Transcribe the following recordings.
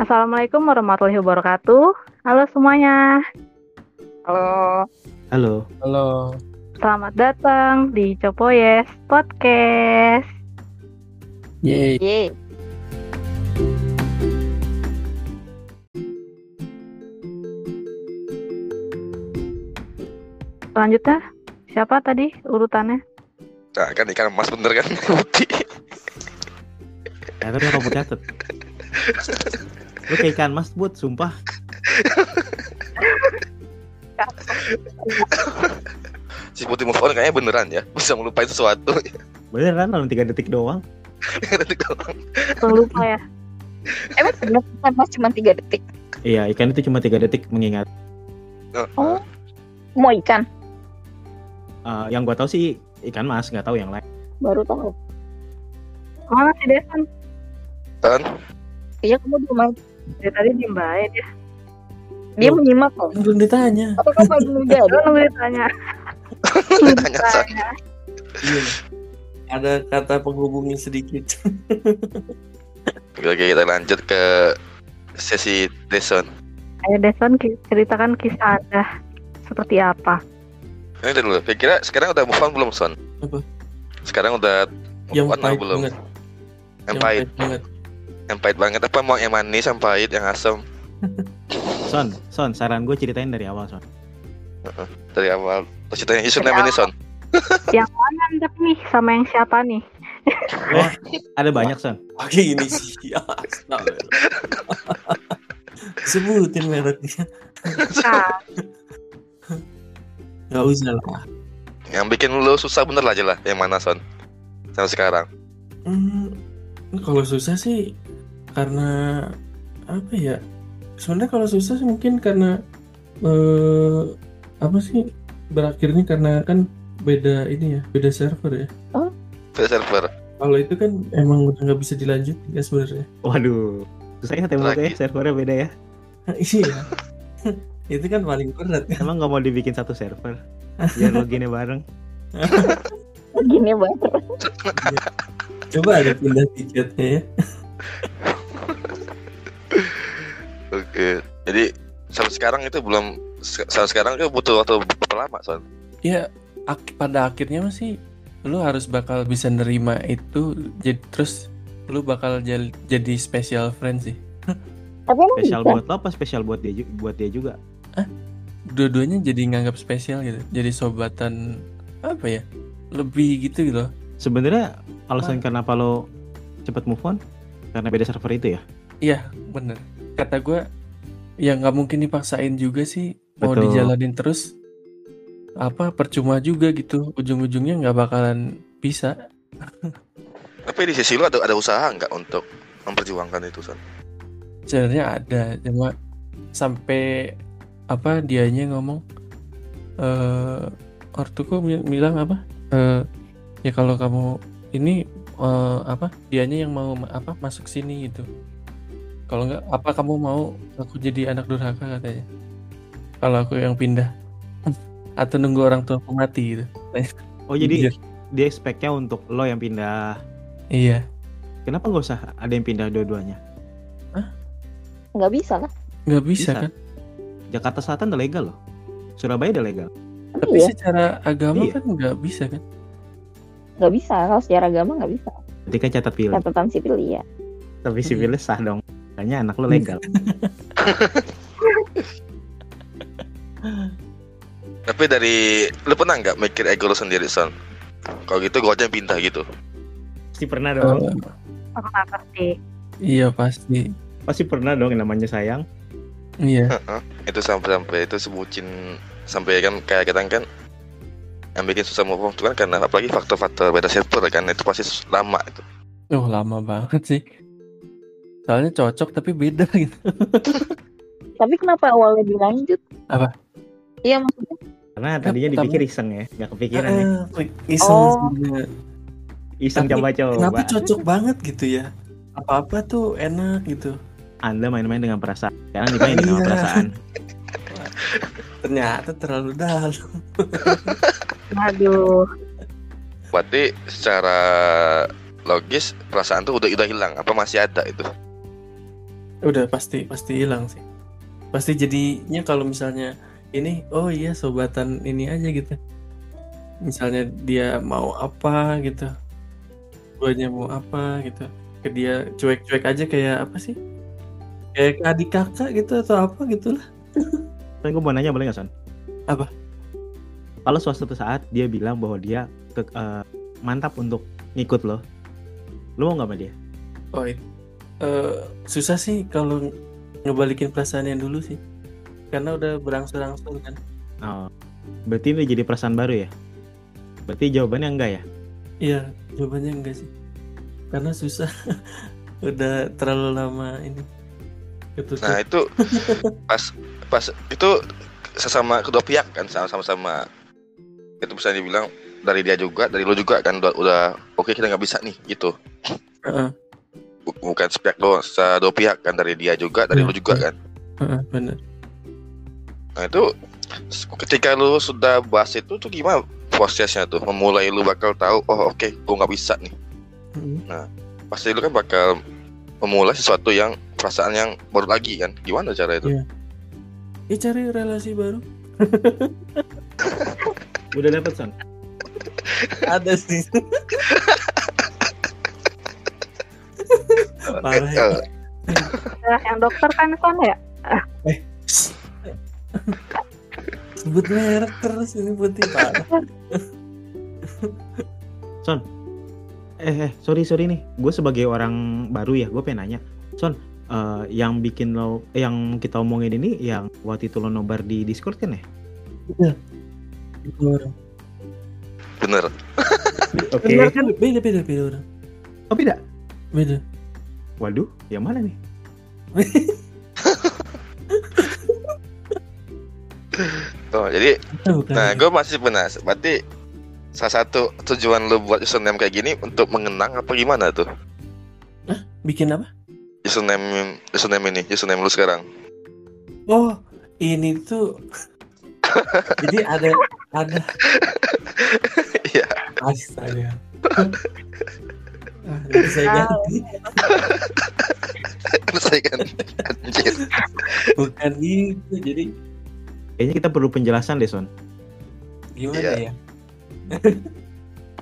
Assalamualaikum warahmatullahi wabarakatuh. Halo semuanya. Halo. Halo. Halo. Selamat datang di Copoyes Podcast. Yeay. Yeay. Selanjutnya, siapa tadi urutannya? Nah, kan ikan emas bener kan? Putih. Ya tapi kamu catet. Lu kayak ikan mas buat sumpah. si putih move on kayaknya beneran ya. Bisa melupain sesuatu. Beneran dalam tiga detik doang. Detik doang. Langsung lupa ya. Emang bener kan mas cuma 3 detik. Iya ikan itu cuma tiga detik mengingat. Oh. Mau ikan? Eh, yang gua tahu sih ikan mas nggak tahu yang lain. Baru tahu. Mana si Devan? Kan? Iya kamu di rumah. Dari tadi diem baik dia. Dia menyimak kok. Belum ditanya. Apa kamu belum jadi? Lu nunggu ditanya. Tanya San. Iya. Ada kata penghubungnya sedikit. Oke, kita lanjut ke sesi Deson. Ayo ki- ceritakan kisah Anda seperti apa? Ini dulu. Kira sekarang udah move on belum Son? Apa? Sekarang udah move Yang on pahit belum? banget. Yang pahit. banget. Yang pahit banget. Apa mau yang manis, yang pahit, yang asam? Son, Son, saran gue ceritain dari awal Son. Dari awal. Terus Dari yang ini Son. Mana anda nih sama yang siapa nih? Eh, ada banyak Son. Pakai ini sih. Sebutin mereknya. Nah, Gak usah lah. Yang bikin lu susah bener lah aja lah. Yang mana Son? Sampai sekarang. Hmm, kalau susah sih karena apa ya? Sebenarnya kalau susah sih mungkin karena eh apa sih berakhirnya karena kan beda ini ya, beda server ya. Beda server. Kalau itu kan emang udah nggak bisa dilanjutin ya sebenarnya. Waduh. Susah ya tembaknya Lagi. servernya beda ya. iya. itu kan paling berat kan. Emang nggak mau dibikin satu server biar loginnya bareng. Gini banget. Coba ada pindah tiketnya ya. Oke. Jadi sampai sekarang itu belum sampai sekarang itu butuh waktu berapa lama Son? Ya ak- pada akhirnya masih lu harus bakal bisa nerima itu jadi terus lu bakal jadi special friend sih. Tapi Spesial buat lo apa spesial buat dia buat dia juga? Dua-duanya jadi nganggap spesial gitu. Jadi sobatan apa ya? Lebih gitu gitu. Sebenarnya alasan kenapa lo cepet move on karena beda server itu ya? Iya, bener. Kata gue, ya nggak mungkin dipaksain juga sih. Mau Betul. dijalanin terus, apa percuma juga gitu. Ujung-ujungnya nggak bakalan bisa. Tapi di sisi lu ada ada usaha nggak untuk memperjuangkan itu Son? Sebenarnya ada, cuma sampai apa dianya ngomong, eh ortuku mi- bilang apa? Eh ya kalau kamu ini eh, apa? Dianya yang mau ma- apa masuk sini gitu. Kalau nggak, apa kamu mau aku jadi anak durhaka katanya? Kalau aku yang pindah atau nunggu orang tua aku mati gitu. Oh jadi Iya. dia expect-nya untuk lo yang pindah. Iya, Kenapa nggak usah ada yang pindah dua-duanya? Nggak bisa lah. nggak bisa, Bisa. kan? Jakarta Selatan udah legal loh. Surabaya udah legal. Tapi Iya. secara agama Iya. kan nggak bisa kan? Nggak bisa. Kalau secara agama nggak bisa. Ketika catat pilih. Catatan sipil iya. Tapi sipilnya sah dong. Makanya anak lo legal. Tapi dari lu pernah nggak mikir ego lu sendiri Son? Kalau gitu gue aja yang pindah gitu. Pasti pernah dong. Eh, pernah pasti. iya pasti. Pasti pernah dong yang namanya sayang. Iya. itu sampai sampai itu sebutin sampai kan kayak kita kan yang bikin susah move on itu kan karena apalagi faktor-faktor beda server kan itu pasti lama itu. Oh lama banget sih. Soalnya cocok tapi beda gitu. Tapi kenapa awalnya dilanjut? Apa? Iya maksudnya. Karena tadinya dipikir iseng ya. Nggak kepikiran ya. Eh, iseng Oh. sebenarnya. Iseng tapi coba-coba. Kenapa cocok banget gitu ya? Apa-apa tuh enak gitu. Anda main-main dengan perasaan. Sekarang dimainin sama Iya. perasaan. Ternyata terlalu dalam. Aduh, Berarti secara logis perasaan tuh udah udah hilang apa masih ada itu? Udah pasti pasti hilang sih. Pasti jadinya kalau misalnya ini oh iya sobatan ini aja gitu. Misalnya dia mau apa gitu. Guanya mau apa gitu. Ke dia cuek-cuek aja kayak apa sih? Kayak adik kakak gitu atau apa gitu lah Tapi gue mau nanya boleh nggak Son? Apa? Kalau suatu saat dia bilang bahwa dia ke, eh, mantap untuk ngikut lo, lo mau nggak sama dia? oh itu Eh, susah sih kalau ngebalikin perasaan yang dulu sih karena udah berangsur-angsur kan Oh, berarti ini jadi perasaan baru ya? Berarti jawabannya enggak ya? Iya, jawabannya enggak sih. Karena susah. Udah terlalu lama ini. Ketutup. Nah itu pas pas itu sesama kedua pihak kan sama-sama sama itu bisa dibilang dari dia juga dari lo juga kan udah, udah oke kita nggak bisa nih gitu Heeh, Bu- bukan sepihak doang dua pihak kan dari dia juga dari Iya, lo juga kan heeh, bener. nah itu ketika lu sudah bahas itu tuh gimana prosesnya tuh memulai lu bakal tahu oh oke gua nggak bisa nih Heeh. pasti lu kan bakal memulai sesuatu yang perasaan yang baru lagi kan gimana cara itu Iya. Ya cari relasi baru. Udah dapet Son? Ada sih. Parah ya. Eh, Nah, yang dokter kan Son ya? Sebut merek terus ini putih parah. Eh, eh sorry sorry nih, gue sebagai orang baru ya, gue pengen nanya, Son, eh, yang bikin lo, yang kita omongin ini, yang waktu itu lo nobar di Discord kan ya? Itu orang. bener Oke. Bener kan? Beda beda beda orang. Oh beda. Beda. Waduh, yang mana nih? oh jadi bukan. Nah, gue masih penasaran. Berarti salah satu tujuan lu buat username kayak gini untuk mengenang apa gimana tuh? Bikin apa? Username username ini, username lu sekarang. Oh, ini tuh. Jadi ada ada Iya. Astaga. Ah, bisa ganti. Saya kan anjir. Bukan itu. Jadi Kayaknya kita perlu penjelasan deh, Son. gimana Iya. ya?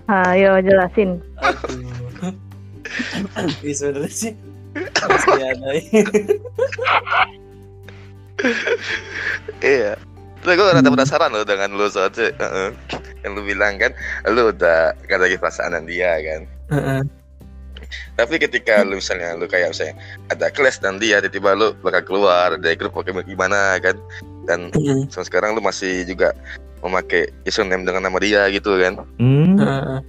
Ayo jelasin. Aduh. Ini sebenarnya sih masih ada Iya. Terus gue rada penasaran loh dengan lu soalnya Heeh. yang lu bilang kan lu udah gak lagi perasaan dia kan. Heeh. Tapi ketika lu misalnya lu kayak misalnya ada kelas dan dia tiba-tiba lu bakal keluar dari grup Pokemon gimana kan dan sampai sekarang lu masih juga memakai username dengan nama dia gitu kan. Hmm. Heeh.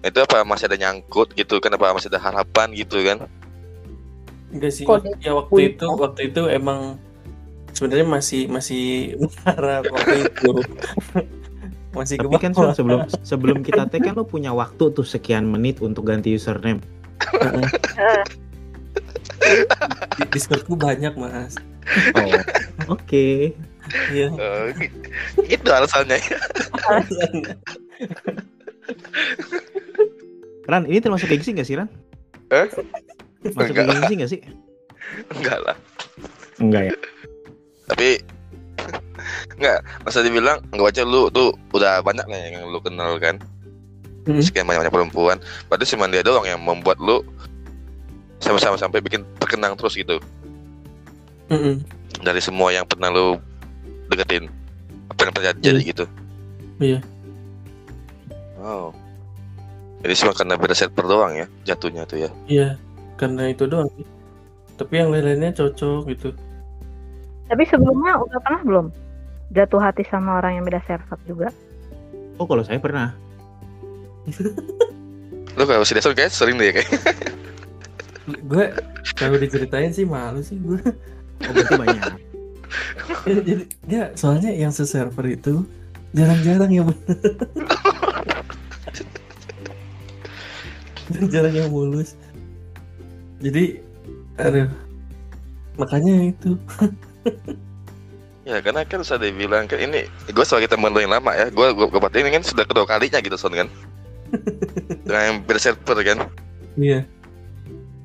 itu apa masih ada nyangkut gitu kan apa masih ada harapan gitu kan Enggak sih. Kode Ya waktu itu waktu itu emang sebenarnya masih masih berharap waktu itu. masih Tapi kan sebelum sebelum kita tag kan lo punya waktu tuh sekian menit untuk ganti username. Di Discordku banyak mas. Oh. Oke. Iya. Eh, itu alasannya Ran, ini termasuk gengsi gak sih, Ran? Eh? Masuk Enggak. gengsi gak sih? enggak lah Enggak ya. tapi enggak masa dibilang enggak aja lu tuh udah banyak lah yang lu kenal kan Hmm. sekian banyak banyak perempuan berarti cuma dia doang yang membuat lu sama-sama sampai bikin terkenang terus gitu Heeh. dari semua yang pernah lu deketin apa yang terjadi jadi gitu Iya. oh jadi cuma karena beda server doang ya jatuhnya tuh ya Iya. Karena itu doang sih. Tapi yang lain-lainnya cocok gitu. tapi sebelumnya udah pernah belum jatuh hati sama orang yang beda server juga? Oh, kalau saya pernah. lu kalau si Deson kayak sering deh kayak Gue kalau diceritain sih malu sih gue. Oh, berarti banyak. Ya, jadi dia soalnya yang se-server itu jarang-jarang yang bener. jarang yang mulus. Jadi aduh. Makanya itu. Ya karena kan sudah dibilang kan ini gue sebagai teman lo yang lama ya gue gue ini kan sudah kedua kalinya gitu son kan yang beda server kan Iya.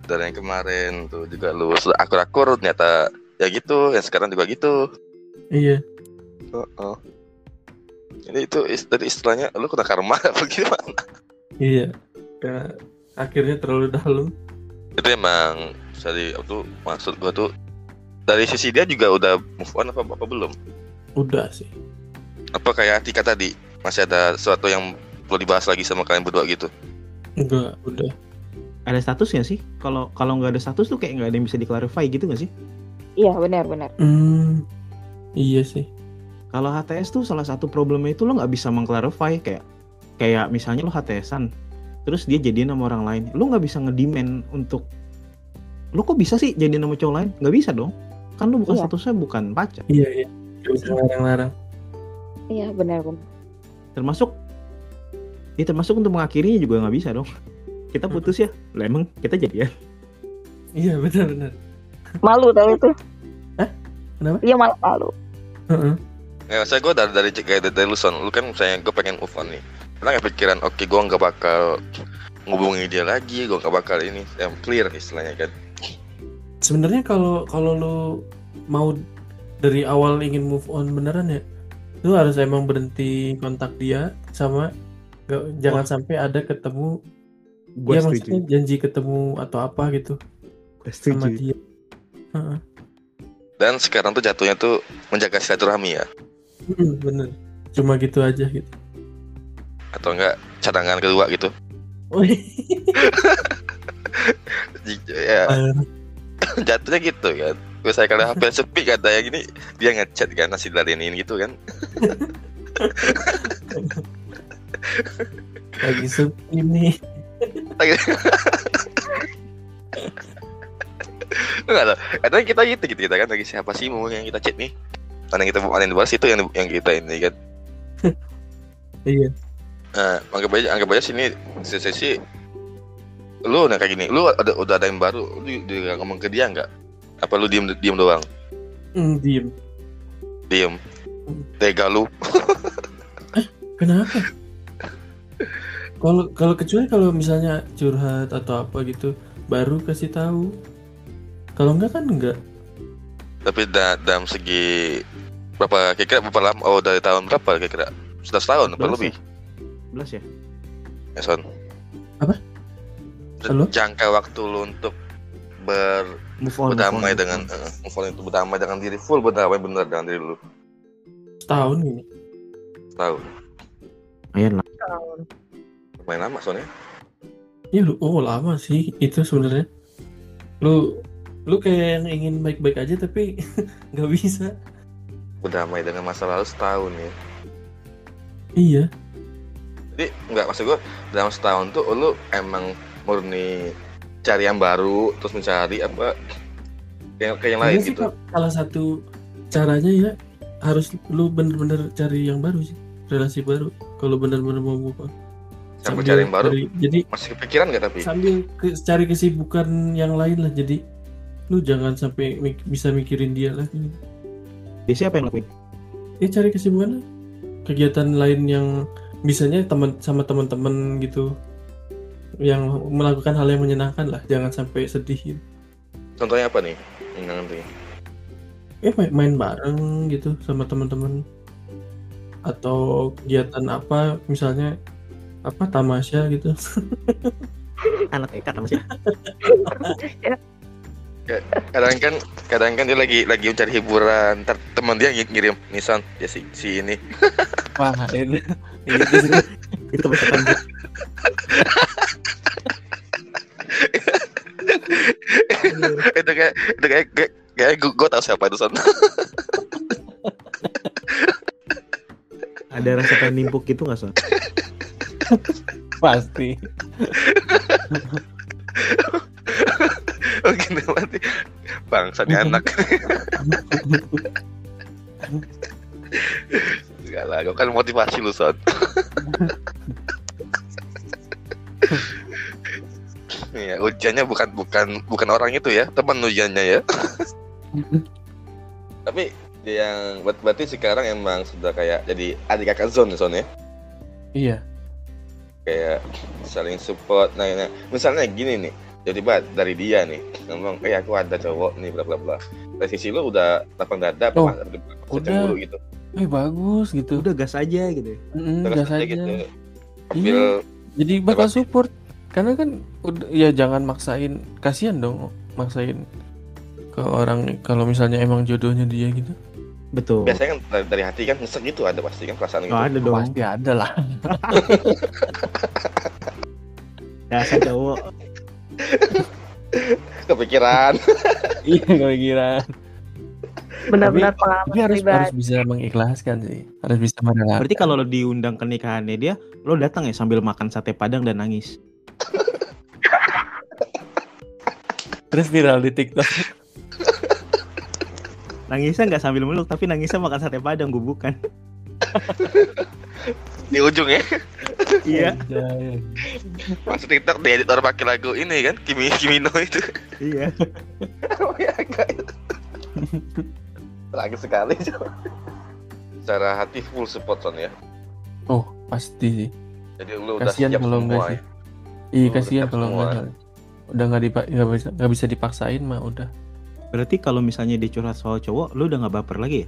dari yang kemarin tuh juga lu sudah akur-akur ternyata ya gitu yang sekarang juga gitu Iya. Heeh. Jadi itu dari istilahnya lu kena karma apa gimana? Iya. Karena akhirnya terlalu dalam. Itu emang dari itu maksud gua tuh dari sisi dia juga udah move on apa apa belum? Udah sih. Apa kayak Tika tadi masih ada sesuatu yang perlu dibahas lagi sama kalian berdua gitu? Enggak, udah. Ada status nggak sih? Kalau kalau nggak ada status tuh kayak nggak ada yang bisa diklarify gitu nggak sih? Iya benar-benar. Hmm. Iya sih. Kalau HTS tuh salah satu problemnya itu lo nggak bisa mengklarify kayak kayak misalnya lo HTSan, terus dia jadian sama orang lain, lo nggak bisa ngedemand untuk lo kok bisa sih jadian sama cowok lain? Nggak bisa dong, kan lo bukan Iya. statusnya bukan pacar. Iya, iya. Bisa larang-larang. Iya benar-benar. Termasuk, ya termasuk untuk mengakhirinya juga nggak bisa dong. Kita putus ya, lah emang kita jadian. Iya, benar-benar. Malu tau itu. Hah? Kenapa? Iya malu malu. Heeh. Ya, saya gue dari dari kayak dari, dari lu son, lu kan misalnya gue pengen move on nih. Pernah nggak pikiran, oke gue nggak bakal ngubungi dia lagi, gue nggak bakal ini, yang clear istilahnya kan. Sebenarnya kalau kalau lu mau dari awal ingin move on beneran ya, lu harus emang berhenti kontak dia sama jangan sampai ada ketemu Gue ya setuju. maksudnya janji ketemu atau apa gitu sama dia. Heeh. Dan sekarang tuh jatuhnya tuh menjaga silaturahmi ya, Hmm, bener. Cuma gitu aja gitu. atau enggak cadangan kedua gitu. Oh, Ya, jatuhnya gitu kan. Gue saya kalau HP sepi kata ya gini, dia ngechat kan nasi ladenin gitu kan. lagi sepi nih. Enggak tahu. Kadang kita gitu gitu kita kan lagi siapa sih mau yang kita chat nih. Mana yang kita mau yang dibahas itu yang yang kita ini kan. Iya. Nah, anggap aja anggap aja sini sesi sesi lu nah kayak gini, lu ada udah ada yang baru, lu juga ngomong ke dia nggak? Apa lu diem diem doang? Hmm, diem. Diem. Tega lu. Kenapa? Kalau kalau kecuali kalau misalnya curhat atau apa gitu, baru kasih tahu. Kalau enggak kan enggak. Tapi da dalam segi berapa kira-kira berapa lama? Oh dari tahun berapa kira-kira? Sudah setahun apa 11 lebih? ya? 11 ya? Ya, Son. Apa? Halo? Jangka waktu lu untuk ber Move on. move on, berdamai move dengan on. eh, move on itu berdamai dengan diri full berdamai bener dengan diri lu Setahun gini. tahu Lumayan lah. Tahun. Main lama soalnya Ya lu, oh lama sih itu sebenarnya. Lu lu kayak yang ingin baik-baik aja tapi nggak bisa. berdamai dengan masa lalu setahun ya Iya. jadi nggak maksud gua dalam setahun tuh lu emang murni cari yang baru terus mencari apa kayak kayak yang lain sih gitu salah satu caranya ya harus lu bener-bener cari yang baru sih relasi baru kalau bener-bener mau move on. Sambil cari yang baru? cari- jadi masih kepikiran nggak tapi sambil ke- cari kesibukan yang lain lah jadi lu jangan sampai mik- bisa mikirin dia lagi Dia siapa yang lakuin? ya cari kesibukan lah. kegiatan lain yang bisanya teman sama teman-teman gitu yang melakukan hal yang menyenangkan lah jangan sampai sedih gitu. contohnya apa nih yang nanti ya main, main bareng gitu sama teman-teman atau kegiatan apa misalnya apa tamasya gitu? Anak TK masih. kadang kan kadang kan dia lagi lagi mencari hiburan. Ntar teman dia ng- ngirim nisan ya si, si ini. Wah ini. Itu kebiasaan gue. itu kayak itu kayak kayak, kayak gue, gue tahu siapa itu son Ada rasa pengen nimpuk gitu nggak Son? Pasti oh gini nanti bangsa nih anak Enggak lah, gue kan motivasi lu son Iya, ujiannya bukan bukan bukan orang itu ya, teman ujiannya ya. Tapi yang ber- berarti sekarang emang sudah kayak jadi adik kakak zone ya, son ya. iya Kayak saling support. Nah, nah, misalnya gini nih, jadi bah dari dia nih ngomong eh aku ada cowok nih bla bla bla dari sisi lu udah lapang dada Oh, apa udah gitu Eh bagus gitu. Udah gas aja gitu. ya. Mm, terus gas aja aja. gitu ambil Jadi bakal support. Karena kan udah, ya jangan maksain. Kasihan dong maksain ke orang kalau misalnya emang jodohnya dia gitu. Betul. biasanya kan dari, dari hati kan nyesek gitu ada pasti kan perasaan gitu Oh, ada dong. Pasti ada lah. Dasar cowok. kepikiran Iya kira. Benar-benar pengalaman Tapi harus pribadi. harus bisa mengikhlaskan sih. Harus bisa merelakan. Berarti kalau lo diundang ke nikahannya dia, lo datang ya sambil makan sate padang dan nangis. terus viral di TikTok. Nangisnya nggak sambil meluk, tapi nangisnya makan sate padang, gue bukan. di ujung ya iya, masuk TikTok di editor pakai lagu ini kan Kimi Kimino itu iya. Oh ya. Lagi sekali coba. Secara hati full support Son ya. Oh pasti sih. Jadi lu udah Kasihan siap kalau semua enggak ya. sih. Iya kasihan udah kalau enggak. Udah nggak dipa- nggak bisa nggak bisa dipaksain mah udah. Berarti kalau misalnya dia curhat soal cowok, lo udah nggak baper lagi ya?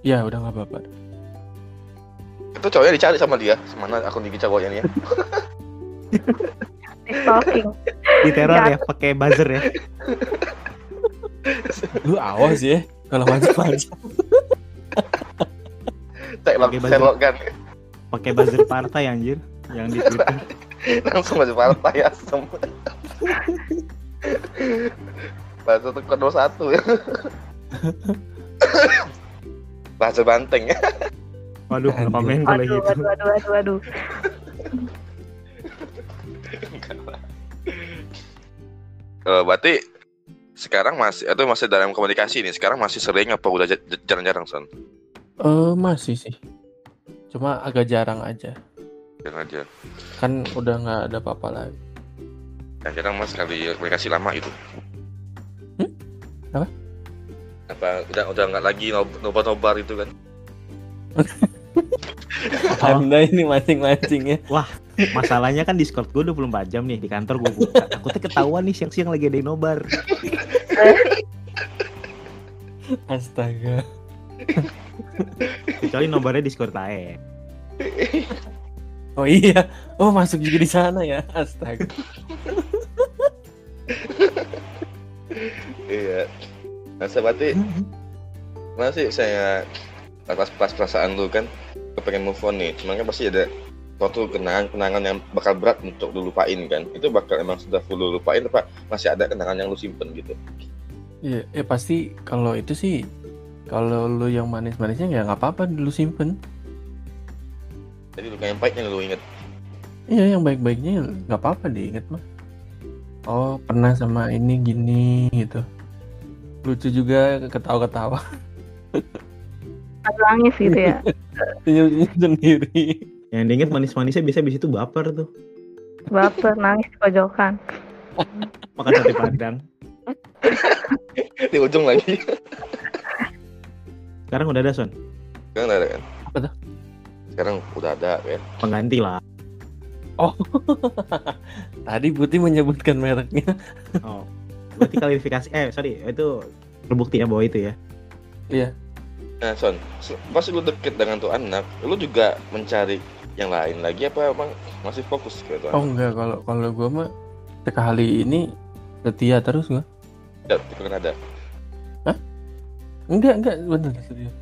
Ya udah nggak apa-apa. Itu cowoknya dicari sama dia. Semana akun IG cowoknya nih ya. Di stalking. Di teror ya, pakai buzzer ya. Lu awas ya kalau Oke, baju. Sherlock kan. Pakai buzzer partai anjir yang di Twitter. Langsung aja partai asem. Bahasa tuh kode satu ya. Bahasa banteng ya. Waduh, nggak komen kalau gitu. aduh, aduh, aduh, aduh. Eh, berarti sekarang masih atau masih dalam komunikasi nih. Sekarang masih sering apa udah jarang-jarang son? Eh masih sih. Cuma agak jarang aja. Jarang aja. Kan udah nggak ada apa-apa lagi. Yang jarang mas kali komunikasi lama itu. Apa? Apa udah udah nggak lagi nob- nobar-nobar itu kan? Anda ini mancing-mancing ya. Masalahnya kan Discord gue 24 jam nih di kantor gue buka. Takutnya ketahuan nih siang-siang lagi ada yang nobar. Astaga. Kecuali nobarnya Discord lain. Oh iya. Oh masuk juga di sana ya. Astaga. Nah, saya berarti masih saya pas pas perasaan lu kan kepengen move on nih. Cuman kan pasti ada suatu kenangan-kenangan yang bakal berat untuk lu lupain kan. Itu bakal emang sudah full lu lupain apa masih ada kenangan yang lu simpen gitu. Iya, ya pasti kalau itu sih kalau lu yang manis-manisnya ya nggak apa-apa dulu simpen. Jadi luka yang pahitnya lu inget. Iya, yang baik-baiknya nggak apa-apa diinget mah. Oh, pernah sama ini gini gitu. Lucu juga ketawa-ketawa nangis gitu ya. senyum-senyum sendiri. Yang diinget manis-manisnya bisa bis itu baper tuh. Baper, nangis di pojokan. Makan sate padang. Di ujung lagi. Sekarang udah ada Son. Sekarang udah ada kan? Apa tuh? Sekarang udah ada kan. Pengganti lah. Tadi Putih menyebutkan mereknya. Oh. Berarti klarifikasi eh sorry itu terbukti ya bahwa itu ya. Nah, Son, pas lu deket dengan tuh anak, lu juga mencari yang lain lagi apa emang masih fokus ke tuh Oh anak? enggak, kalau kalau gua mah sekali ini setia terus gua. Ya, itu kan ada. Enggak, enggak, bener setia.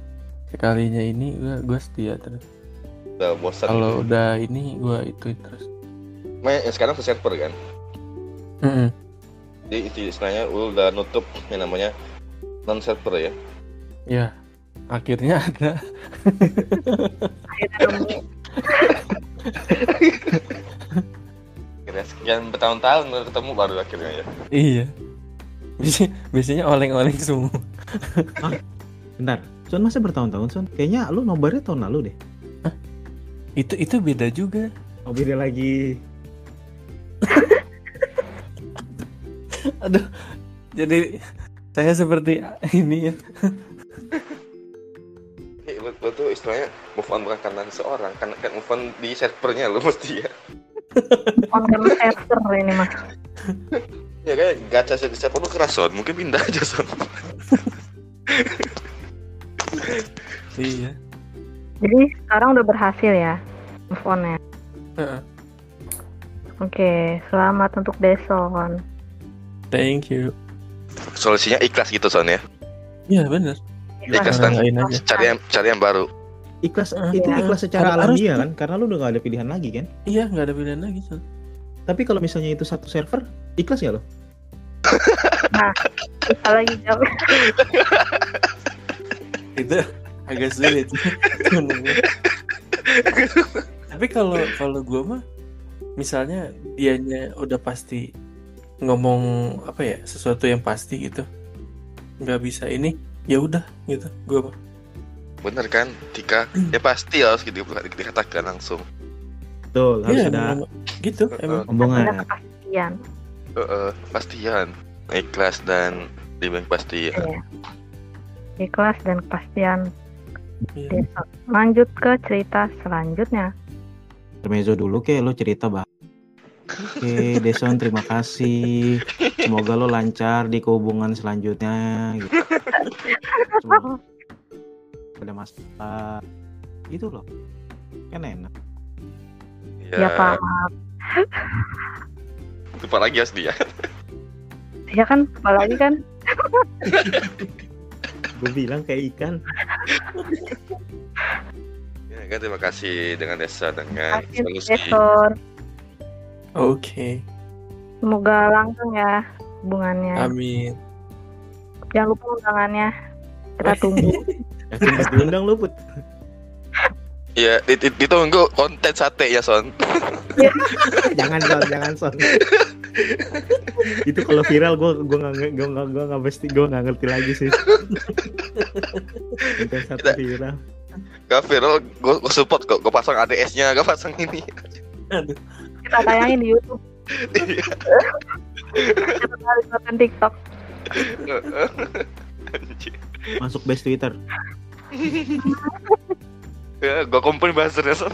Sekalinya ini gua gua setia terus. Udah bosan. Kalau udah ini gua itu terus. Main yang sekarang ke server kan. Mm-mm. Jadi itu istilahnya lu udah nutup yang namanya non server ya. Ya, akhirnya ada. Akhirnya sekian bertahun-tahun baru ketemu baru akhirnya ya. Iya. Biasanya, biasanya oleng-oleng semua. Bentar. Son masa bertahun-tahun Son? Kayaknya lu nobarnya tahun lalu deh. Itu itu beda juga. Oh beda lagi. Aduh. Jadi saya seperti ini ya. Lu, lu tuh istilahnya move on bukan karena seseorang, karena kan move on di servernya lu mesti ya. On karena server ini mah. Ya kayak gacha di server lu keras son, mungkin pindah aja son. iya Jadi sekarang udah berhasil ya move on ya. Heeh. Oke, selamat untuk Deson. Thank you Solusinya ikhlas gitu son ya. iya bener Ikhlas dan aja cari yang cari yang baru. Ikhlas Ah, itu iya. ikhlas secara Harus- alamiah kan, karena lu udah gak ada pilihan lagi kan. iya nggak ada pilihan lagi Son. Tapi kalau misalnya itu satu server, ikhlas ya lo? Bisa lagi jawab. itu agak sulit tapi kalau kalau gue mah misalnya dianya udah pasti ngomong apa ya sesuatu yang pasti gitu nggak bisa ini ya udah gitu gue mah Bener kan? Tika, ya pasti harus gitu dikatakan langsung. Betul, harus Iya, ada gitu emang omongan. kepastian. Heeh, pastian. Ikhlas dan diberi kepastian. Iya. Ikhlas dan kepastian. Deson. Lanjut ke cerita selanjutnya. Intermezzo dulu ke lo cerita bah. Oke, Deson terima kasih. Semoga lo lancar di kehubungan selanjutnya. Gitu. Semoga ada masalah. Itu loh. Kan enak. Ya, Pak. Lupa lagi harus dia. Ya kan, apalagi kan Gue bilang kayak ikan. Ya kan terima kasih dengan desa dengan Kasih oke Semoga langgeng ya hubungannya. amin Jangan lupa undangannya. Kita tunggu. Yakin pas diundang lo put. Ya, di- di- ditunggu konten sate ya Son. jangan son, jangan son. itu kalau viral gue gue nggak gue nggak gue nggak pasti gue nggak ngerti lagi sih. Konten satu viral. Gak viral, gue support kok. Gue pasang ADS-nya, gak pasang ini. aduh Kita tayangin di YouTube. Kita tarik konten TikTok. Anjir. Masuk best Twitter. ya, gue kumpulin buzzernya Son.